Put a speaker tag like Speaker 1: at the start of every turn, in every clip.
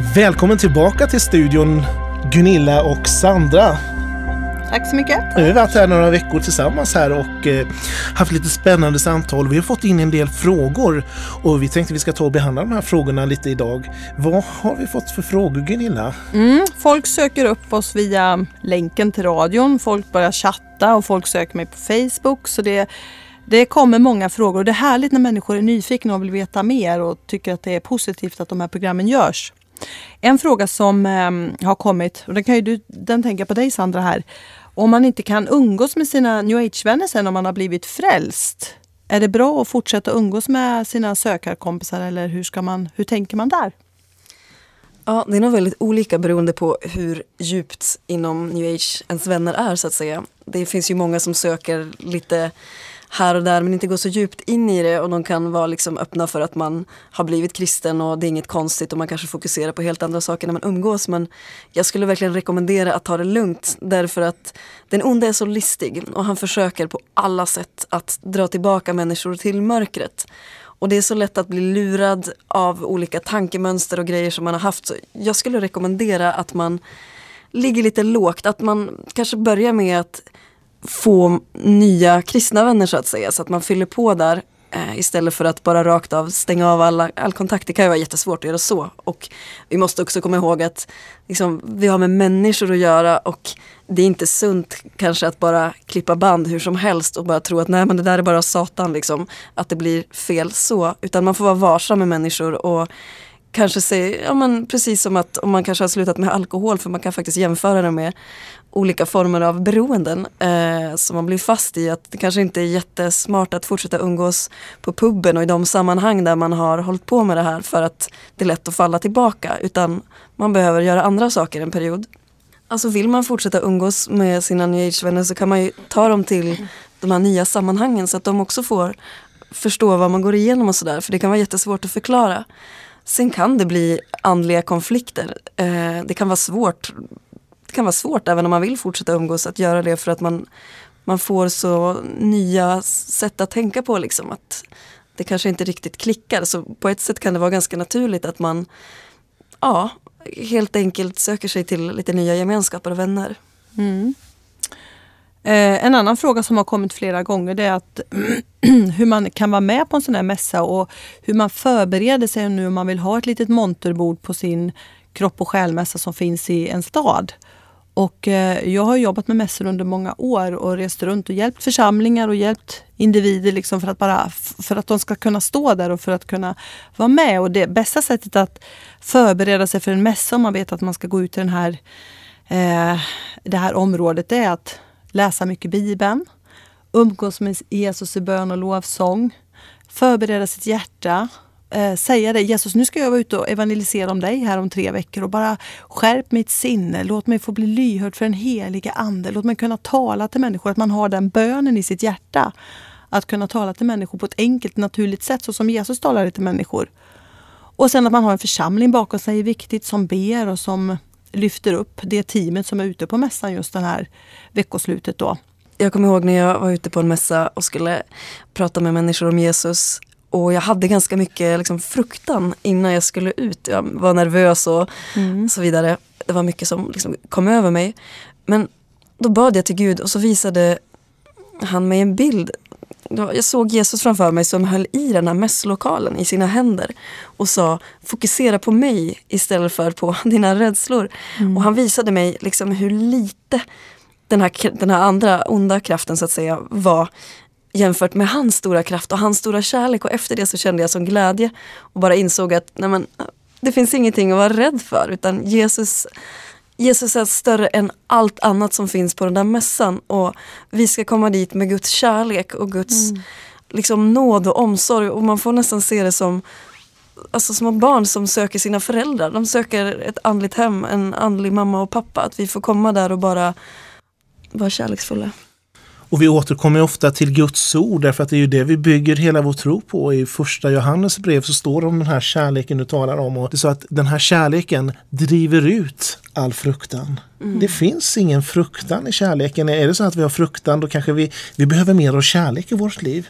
Speaker 1: Välkommen tillbaka till studion Gunilla och Sandra.
Speaker 2: Tack så mycket.
Speaker 1: Nu har vi varit här några veckor tillsammans här och eh, haft lite spännande samtal. Vi har fått in en del frågor och vi tänkte vi ska ta och behandla de här frågorna lite idag. Vad har vi fått för frågor Gunilla?
Speaker 2: Mm, folk söker upp oss via länken till radion, folk börjar chatta och folk söker mig på Facebook. Så det, det kommer många frågor och det är härligt när människor är nyfikna och vill veta mer och tycker att det är positivt att de här programmen görs. En fråga som eh, har kommit, och den, kan ju du, den tänker jag på dig Sandra här. Om man inte kan umgås med sina new age-vänner sen om man har blivit frälst, är det bra att fortsätta umgås med sina sökarkompisar eller hur, ska man, hur tänker man där?
Speaker 3: Ja, det är nog väldigt olika beroende på hur djupt inom new age ens vänner är så att säga. Det finns ju många som söker lite här och där men inte går så djupt in i det och de kan vara liksom öppna för att man har blivit kristen och det är inget konstigt och man kanske fokuserar på helt andra saker när man umgås men jag skulle verkligen rekommendera att ta det lugnt därför att den onde är så listig och han försöker på alla sätt att dra tillbaka människor till mörkret. Och det är så lätt att bli lurad av olika tankemönster och grejer som man har haft. Så jag skulle rekommendera att man ligger lite lågt, att man kanske börjar med att få nya kristna vänner så att säga. Så att man fyller på där eh, istället för att bara rakt av stänga av alla, all kontakt. Det kan ju vara jättesvårt att göra så. Och vi måste också komma ihåg att liksom, vi har med människor att göra och det är inte sunt kanske att bara klippa band hur som helst och bara tro att nej men det där är bara satan liksom. Att det blir fel så. Utan man får vara varsam med människor och kanske se, ja men precis som att om man kanske har slutat med alkohol för man kan faktiskt jämföra det med olika former av beroenden eh, som man blir fast i. Att det kanske inte är jättesmart att fortsätta umgås på puben och i de sammanhang där man har hållit på med det här för att det är lätt att falla tillbaka. Utan man behöver göra andra saker en period. Alltså vill man fortsätta umgås med sina new age-vänner så kan man ju ta dem till de här nya sammanhangen så att de också får förstå vad man går igenom och sådär. För det kan vara jättesvårt att förklara. Sen kan det bli andliga konflikter. Eh, det kan vara svårt det kan vara svårt även om man vill fortsätta umgås att göra det för att man, man får så nya sätt att tänka på liksom att det kanske inte riktigt klickar. Så på ett sätt kan det vara ganska naturligt att man ja, helt enkelt söker sig till lite nya gemenskaper och vänner. Mm.
Speaker 2: Eh, en annan fråga som har kommit flera gånger det är att hur man kan vara med på en sån här mässa och hur man förbereder sig nu om man vill ha ett litet monterbord på sin kropp och själmässa som finns i en stad. Och eh, jag har jobbat med mässor under många år och rest runt och hjälpt församlingar och hjälpt individer liksom för, att bara, för att de ska kunna stå där och för att kunna vara med. Och Det bästa sättet att förbereda sig för en mässa om man vet att man ska gå ut i den här, eh, det här området är att läsa mycket Bibeln, umgås med Jesus i bön och lovsång, förbereda sitt hjärta, eh, säga det. Jesus, nu ska jag vara ute och evangelisera om dig här om tre veckor och bara skärp mitt sinne. Låt mig få bli lyhörd för den heliga Ande. Låt mig kunna tala till människor, att man har den bönen i sitt hjärta. Att kunna tala till människor på ett enkelt, naturligt sätt, så som Jesus talade till människor. Och sen att man har en församling bakom sig är viktigt som ber och som lyfter upp det teamet som är ute på mässan just det här veckoslutet då.
Speaker 3: Jag kommer ihåg när jag var ute på en mässa och skulle prata med människor om Jesus och jag hade ganska mycket liksom, fruktan innan jag skulle ut. Jag var nervös och mm. så vidare. Det var mycket som liksom, kom över mig. Men då bad jag till Gud och så visade han mig en bild. Jag såg Jesus framför mig som höll i den här mässlokalen i sina händer och sa fokusera på mig istället för på dina rädslor. Mm. Och han visade mig liksom hur lite den här, den här andra onda kraften så att säga var jämfört med hans stora kraft och hans stora kärlek och efter det så kände jag som glädje och bara insåg att nej men, det finns ingenting att vara rädd för utan Jesus Jesus är större än allt annat som finns på den där mässan och vi ska komma dit med Guds kärlek och Guds mm. liksom, nåd och omsorg och man får nästan se det som alltså små barn som söker sina föräldrar. De söker ett andligt hem, en andlig mamma och pappa. Att vi får komma där och bara vara kärleksfulla.
Speaker 1: Och vi återkommer ofta till Guds ord därför att det är ju det vi bygger hela vår tro på. I första Johannes brev så står det om den här kärleken du talar om. Och det är så att den här kärleken driver ut all fruktan. Mm. Det finns ingen fruktan i kärleken. Är det så att vi har fruktan då kanske vi, vi behöver mer av kärlek i vårt liv.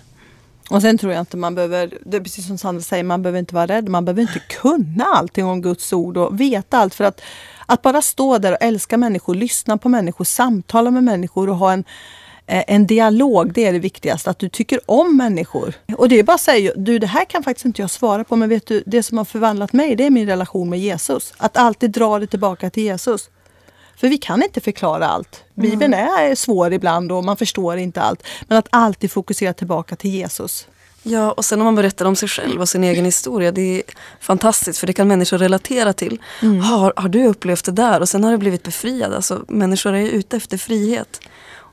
Speaker 2: Och sen tror jag inte man behöver, det är precis som Sandra säger, man behöver inte vara rädd. Man behöver inte kunna allting om Guds ord och veta allt. För att, att bara stå där och älska människor, lyssna på människor, samtala med människor och ha en en dialog, det är det viktigaste. Att du tycker om människor. Och det är bara att säga, du det här kan faktiskt inte jag svara på men vet du, det som har förvandlat mig det är min relation med Jesus. Att alltid dra det tillbaka till Jesus. För vi kan inte förklara allt. Bibeln mm. är svår ibland och man förstår inte allt. Men att alltid fokusera tillbaka till Jesus.
Speaker 3: Ja, och sen om man berättar om sig själv och sin egen historia. Det är fantastiskt för det kan människor relatera till. Mm. Har, har du upplevt det där? Och sen har du blivit befriad. Alltså, människor är ute efter frihet.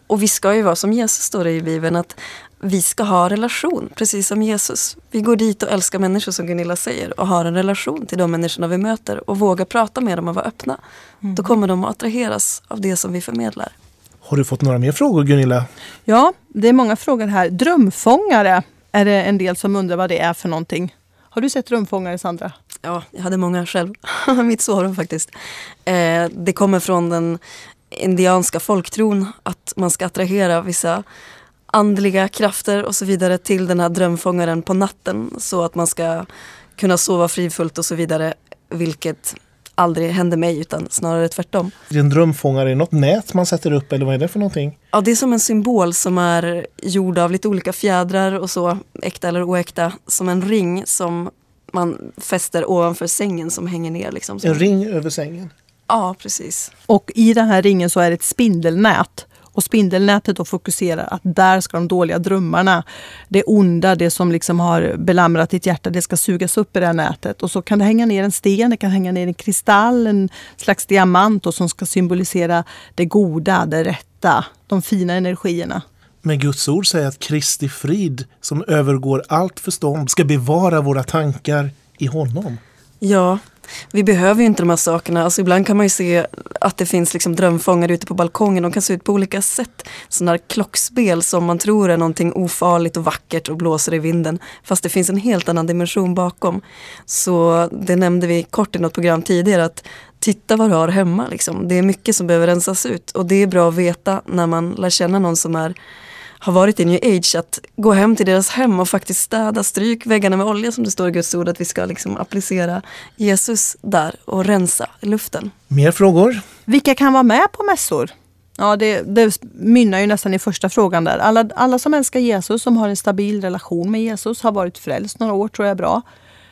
Speaker 3: Och vi ska ju vara som Jesus står det i Bibeln, att vi ska ha relation, precis som Jesus. Vi går dit och älskar människor som Gunilla säger och har en relation till de människorna vi möter och vågar prata med dem och vara öppna. Mm. Då kommer de att attraheras av det som vi förmedlar.
Speaker 1: Har du fått några mer frågor Gunilla?
Speaker 2: Ja, det är många frågor här. Drömfångare är det en del som undrar vad det är för någonting. Har du sett drömfångare Sandra?
Speaker 3: Ja, jag hade många själv. Mitt sovrum faktiskt. Eh, det kommer från den indianska folktron att man ska attrahera vissa andliga krafter och så vidare till den här drömfångaren på natten så att man ska kunna sova frifullt och så vidare. Vilket aldrig hände mig utan snarare tvärtom.
Speaker 1: Är en drömfångare något nät man sätter upp eller vad är det för någonting?
Speaker 3: Ja det är som en symbol som är gjord av lite olika fjädrar och så, äkta eller oäkta, som en ring som man fäster ovanför sängen som hänger ner. Liksom.
Speaker 1: En ring över sängen?
Speaker 3: Ja, precis.
Speaker 2: Och i den här ringen så är det ett spindelnät. Och spindelnätet då fokuserar att där ska de dåliga drömmarna, det onda, det som liksom har belamrat ditt hjärta, det ska sugas upp i det här nätet. Och så kan det hänga ner en sten, det kan hänga ner en kristall, en slags diamant och som ska symbolisera det goda, det rätta, de fina energierna.
Speaker 1: Men Guds ord säger att Kristi frid som övergår allt förstånd ska bevara våra tankar i honom.
Speaker 3: Ja, vi behöver ju inte de här sakerna. Alltså ibland kan man ju se att det finns liksom drömfångare ute på balkongen. De kan se ut på olika sätt. Sådana här klockspel som man tror är någonting ofarligt och vackert och blåser i vinden. Fast det finns en helt annan dimension bakom. Så det nämnde vi kort i något program tidigare att titta vad du har hemma. Liksom. Det är mycket som behöver rensas ut och det är bra att veta när man lär känna någon som är har varit i new age att gå hem till deras hem och faktiskt städa, stryk väggarna med olja som det står i Guds ord att vi ska liksom applicera Jesus där och rensa luften.
Speaker 1: Mer frågor?
Speaker 2: Vilka kan vara med på mässor? Ja, det, det mynnar ju nästan i första frågan där. Alla, alla som älskar Jesus, som har en stabil relation med Jesus, har varit frälst några år tror jag är bra.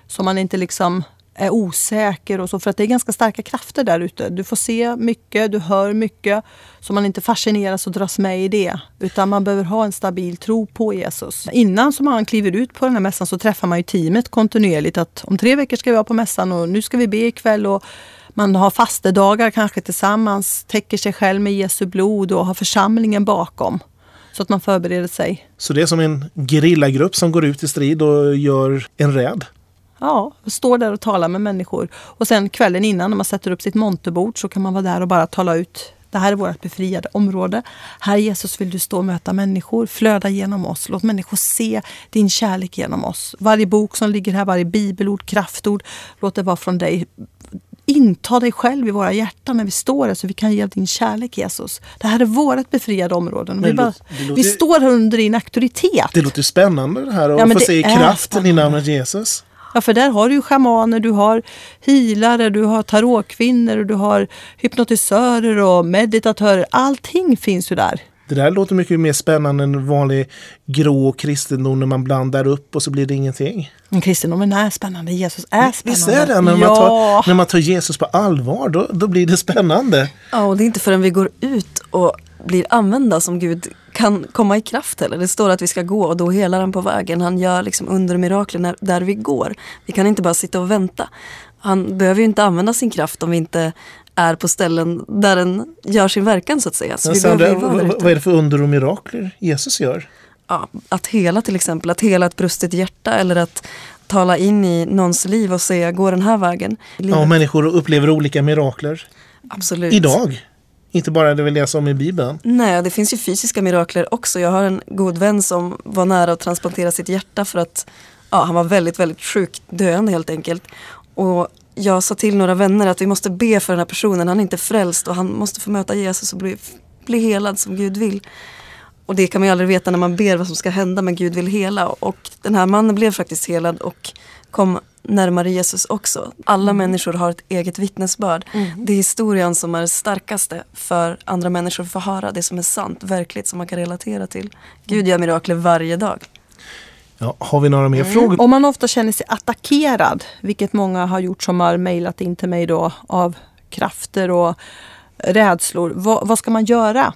Speaker 2: Så man inte liksom är osäker och så. För att det är ganska starka krafter där ute. Du får se mycket, du hör mycket. Så man inte fascineras och dras med i det. Utan man behöver ha en stabil tro på Jesus. Innan som man kliver ut på den här mässan så träffar man ju teamet kontinuerligt. Att om tre veckor ska vi vara på mässan och nu ska vi be ikväll. Och man har fastedagar kanske tillsammans, täcker sig själv med Jesu blod och har församlingen bakom. Så att man förbereder sig.
Speaker 1: Så det är som en gerillagrupp som går ut i strid och gör en räd?
Speaker 2: Ja, står där och talar med människor. Och sen kvällen innan när man sätter upp sitt monterbord så kan man vara där och bara tala ut det här är vårt befriade område. Här Jesus vill du stå och möta människor, flöda genom oss. Låt människor se din kärlek genom oss. Varje bok som ligger här, varje bibelord, kraftord, låt det vara från dig. Inta dig själv i våra hjärtan när vi står här så vi kan ge din kärlek Jesus. Det här är vårt befriade område. Vi, bara, låter, vi står här under din auktoritet.
Speaker 1: Det låter spännande det här att ja, få se kraften i namnet Jesus.
Speaker 2: Ja, för där har du ju schamaner, du har hilare, du har tarotkvinnor, du har hypnotisörer och meditatörer. Allting finns ju där.
Speaker 1: Det där låter mycket mer spännande än vanlig grå kristendom när man blandar upp och så blir det ingenting.
Speaker 2: Men kristendomen är spännande, Jesus är spännande.
Speaker 1: Visst är det? När, ja. man, tar, när man tar Jesus på allvar, då, då blir det spännande.
Speaker 3: Ja, och det är inte förrän vi går ut och blir använda som Gud kan komma i kraft heller. Det står att vi ska gå och då helar han på vägen. Han gör liksom under mirakler där vi går. Vi kan inte bara sitta och vänta. Han behöver ju inte använda sin kraft om vi inte är på ställen där den gör sin verkan så att säga. Så
Speaker 1: Sandra, vad är det för under och mirakler Jesus gör?
Speaker 3: Ja, att hela till exempel, att hela ett brustet hjärta eller att tala in i någons liv och säga gå den här vägen.
Speaker 1: Ja, människor upplever olika mirakler.
Speaker 3: Absolut.
Speaker 1: Idag. Inte bara det vi läser om i Bibeln.
Speaker 3: Nej, det finns ju fysiska mirakler också. Jag har en god vän som var nära att transplantera sitt hjärta för att ja, han var väldigt, väldigt sjukt döende helt enkelt. Och jag sa till några vänner att vi måste be för den här personen. Han är inte frälst och han måste få möta Jesus och bli, bli helad som Gud vill. Och det kan man ju aldrig veta när man ber vad som ska hända men Gud vill hela. Och den här mannen blev faktiskt helad och kom närmare Jesus också. Alla människor har ett eget vittnesbörd. Det är historien som är starkaste för andra människor att få höra det som är sant, verkligt, som man kan relatera till. Gud gör mirakler varje dag.
Speaker 1: Ja, har vi några mer frågor?
Speaker 2: Om man ofta känner sig attackerad, vilket många har gjort som har mejlat in till mig då av krafter och rädslor. Vad, vad ska man göra?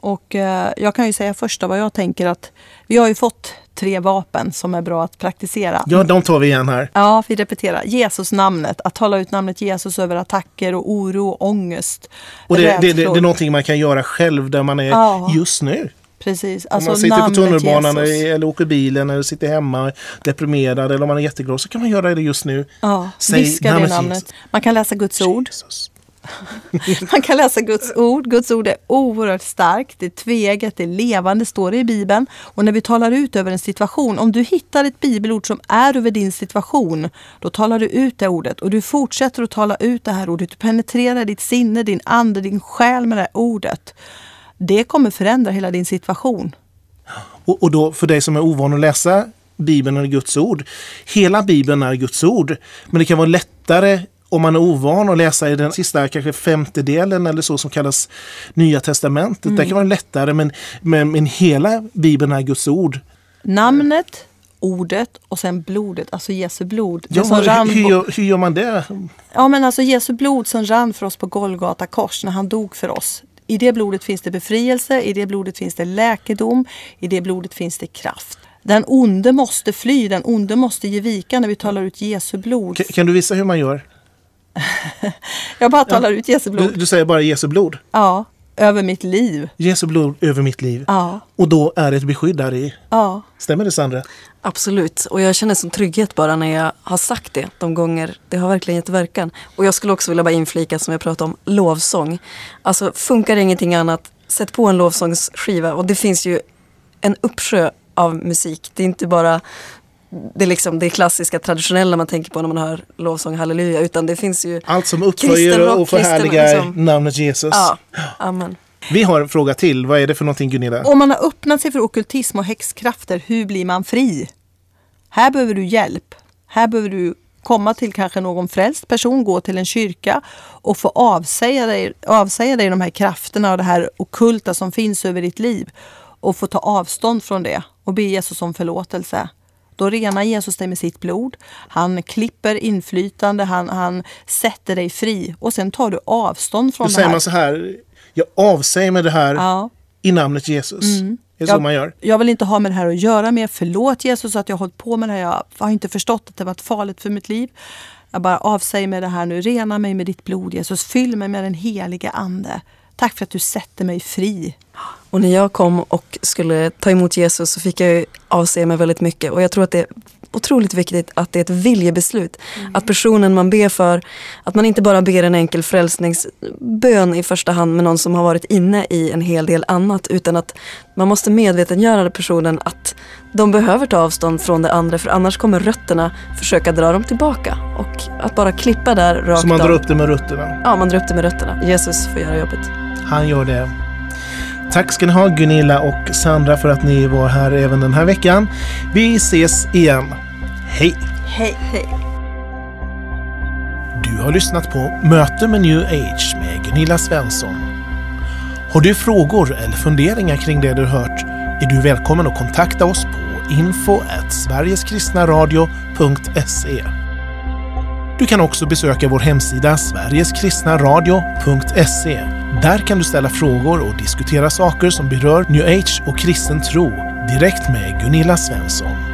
Speaker 2: Och eh, jag kan ju säga första vad jag tänker att vi har ju fått tre vapen som är bra att praktisera.
Speaker 1: Ja, de tar vi igen här.
Speaker 2: Ja, vi repeterar. Jesus namnet, att tala ut namnet Jesus över attacker och oro och ångest.
Speaker 1: Och det, det, det, det är någonting man kan göra själv där man är
Speaker 2: Ja.
Speaker 1: just nu.
Speaker 2: Precis,
Speaker 1: Om
Speaker 2: alltså
Speaker 1: man sitter på
Speaker 2: namnet
Speaker 1: tunnelbanan
Speaker 2: Jesus.
Speaker 1: eller, åker bilen eller sitter hemma deprimerad eller om man är jätteglad så kan man göra det just nu.
Speaker 2: Ja,
Speaker 1: Säg
Speaker 2: viska det
Speaker 1: namnet
Speaker 2: namnet.
Speaker 1: Jesus.
Speaker 2: Man kan läsa Guds ord.
Speaker 1: Jesus.
Speaker 2: Man kan läsa Guds ord. Guds ord är oerhört starkt, det är tveeggat, det är levande, står det i Bibeln. Och när vi talar ut över en situation, om du hittar ett bibelord som är över din situation, då talar du ut det ordet och du fortsätter att tala ut det här ordet. Du penetrerar ditt sinne, din ande, din själ med det här ordet. Det kommer förändra hela din situation.
Speaker 1: Och, och då för dig som är ovan att läsa Bibeln eller Guds ord. Hela Bibeln är Guds ord. Men det kan vara lättare om man är ovan att läsa i den sista kanske femtedelen eller så som kallas Nya Testamentet. Det kan vara lättare men, men, men hela Bibeln är Guds ord.
Speaker 2: Namnet, ordet och sen blodet, alltså Jesu blod.
Speaker 1: Ja,
Speaker 2: rann
Speaker 1: hur, hur, gör, hur gör man det?
Speaker 2: Ja men alltså Jesu blod som rann för oss på Golgata kors när han dog för oss. I det blodet finns det befrielse, i det blodet finns det läkedom, i det blodet finns det kraft. Den onde måste fly, den onde måste ge vika när vi talar ut Jesu blod.
Speaker 1: Kan, kan du visa hur man gör?
Speaker 2: Jag bara talar ut Jesu
Speaker 1: Du,
Speaker 2: blod.
Speaker 1: du säger bara Jesu blod.
Speaker 2: Ja, över mitt liv.
Speaker 1: Jesu blod över mitt liv.
Speaker 2: Ja,
Speaker 1: Och då är det ett beskydd där i.
Speaker 2: ja.
Speaker 1: Stämmer det Sandra?
Speaker 3: Absolut, och jag känner sån trygghet bara när jag har sagt det de gånger. Det har verkligen gett verkan. Och jag skulle också vilja bara inflika som jag pratade om, lovsång. Alltså funkar det ingenting annat, sätt på en lovsångsskiva och det finns ju en uppsjö av musik. Det är inte bara det, är liksom, det klassiska traditionella man tänker på när man hör lovsång halleluja utan det finns ju
Speaker 1: Allt som
Speaker 3: Kristen
Speaker 1: upphöjer och förhärligar
Speaker 3: liksom.
Speaker 1: namnet Jesus.
Speaker 3: Ja, amen.
Speaker 1: Vi har en fråga till. Vad är det för någonting Gunilla?
Speaker 2: Om man har öppnat sig för ockultism och häxkrafter, hur blir man fri? Här behöver du hjälp. Här behöver du komma till kanske någon frälst person, gå till en kyrka och få avsäga dig, avsäga dig de här krafterna och det här okulta som finns över ditt liv och få ta avstånd från det och be Jesus om förlåtelse. Då renar Jesus dig med sitt blod. Han klipper inflytande, han, han sätter dig fri och sen tar du avstånd från
Speaker 1: Då
Speaker 2: det
Speaker 1: säger
Speaker 2: här.
Speaker 1: man så här. Jag avsäger mig det här
Speaker 2: Ja.
Speaker 1: i namnet Jesus.
Speaker 2: Mm.
Speaker 1: Det är så
Speaker 2: Jag-
Speaker 1: man gör.
Speaker 2: Jag vill inte ha med det här att göra mer. Förlåt Jesus att jag har hållit på med det här. Jag har inte förstått att det varit farligt för mitt liv. Jag bara avsäger mig det här nu. Rena mig med ditt blod Jesus. Fyll mig med den heliga ande. Tack för att du sätter mig fri.
Speaker 3: Och när jag kom och skulle ta emot Jesus så fick jag avse mig väldigt mycket. Och jag tror att det är otroligt viktigt att det är ett viljebeslut. Att personen man ber för, att man inte bara ber en enkel frälsningsbön i första hand med någon som har varit inne i en hel del annat. Utan att man måste medvetengöra personen att de behöver ta avstånd från det andra för annars kommer rötterna försöka dra dem tillbaka. Och att bara klippa där rakt
Speaker 1: Så man drar
Speaker 3: av.
Speaker 1: upp det med rötterna.
Speaker 3: Ja, man drar upp det med rötterna. Jesus får göra jobbet.
Speaker 1: Han gör det. Tack ska ni ha Gunilla och Sandra för att ni var här även den här veckan. Vi ses igen. Hej!
Speaker 2: Hej, hej.
Speaker 1: Du har lyssnat på Möte med New Age med Gunilla Svensson. Har du frågor eller funderingar kring det du hört är du välkommen att kontakta oss på info sverigeskristnaradio.se. Du kan också besöka vår hemsida sverigeskristnaradio.se. Där kan du ställa frågor och diskutera saker som berör New Age och kristen tro direkt med Gunilla Svensson.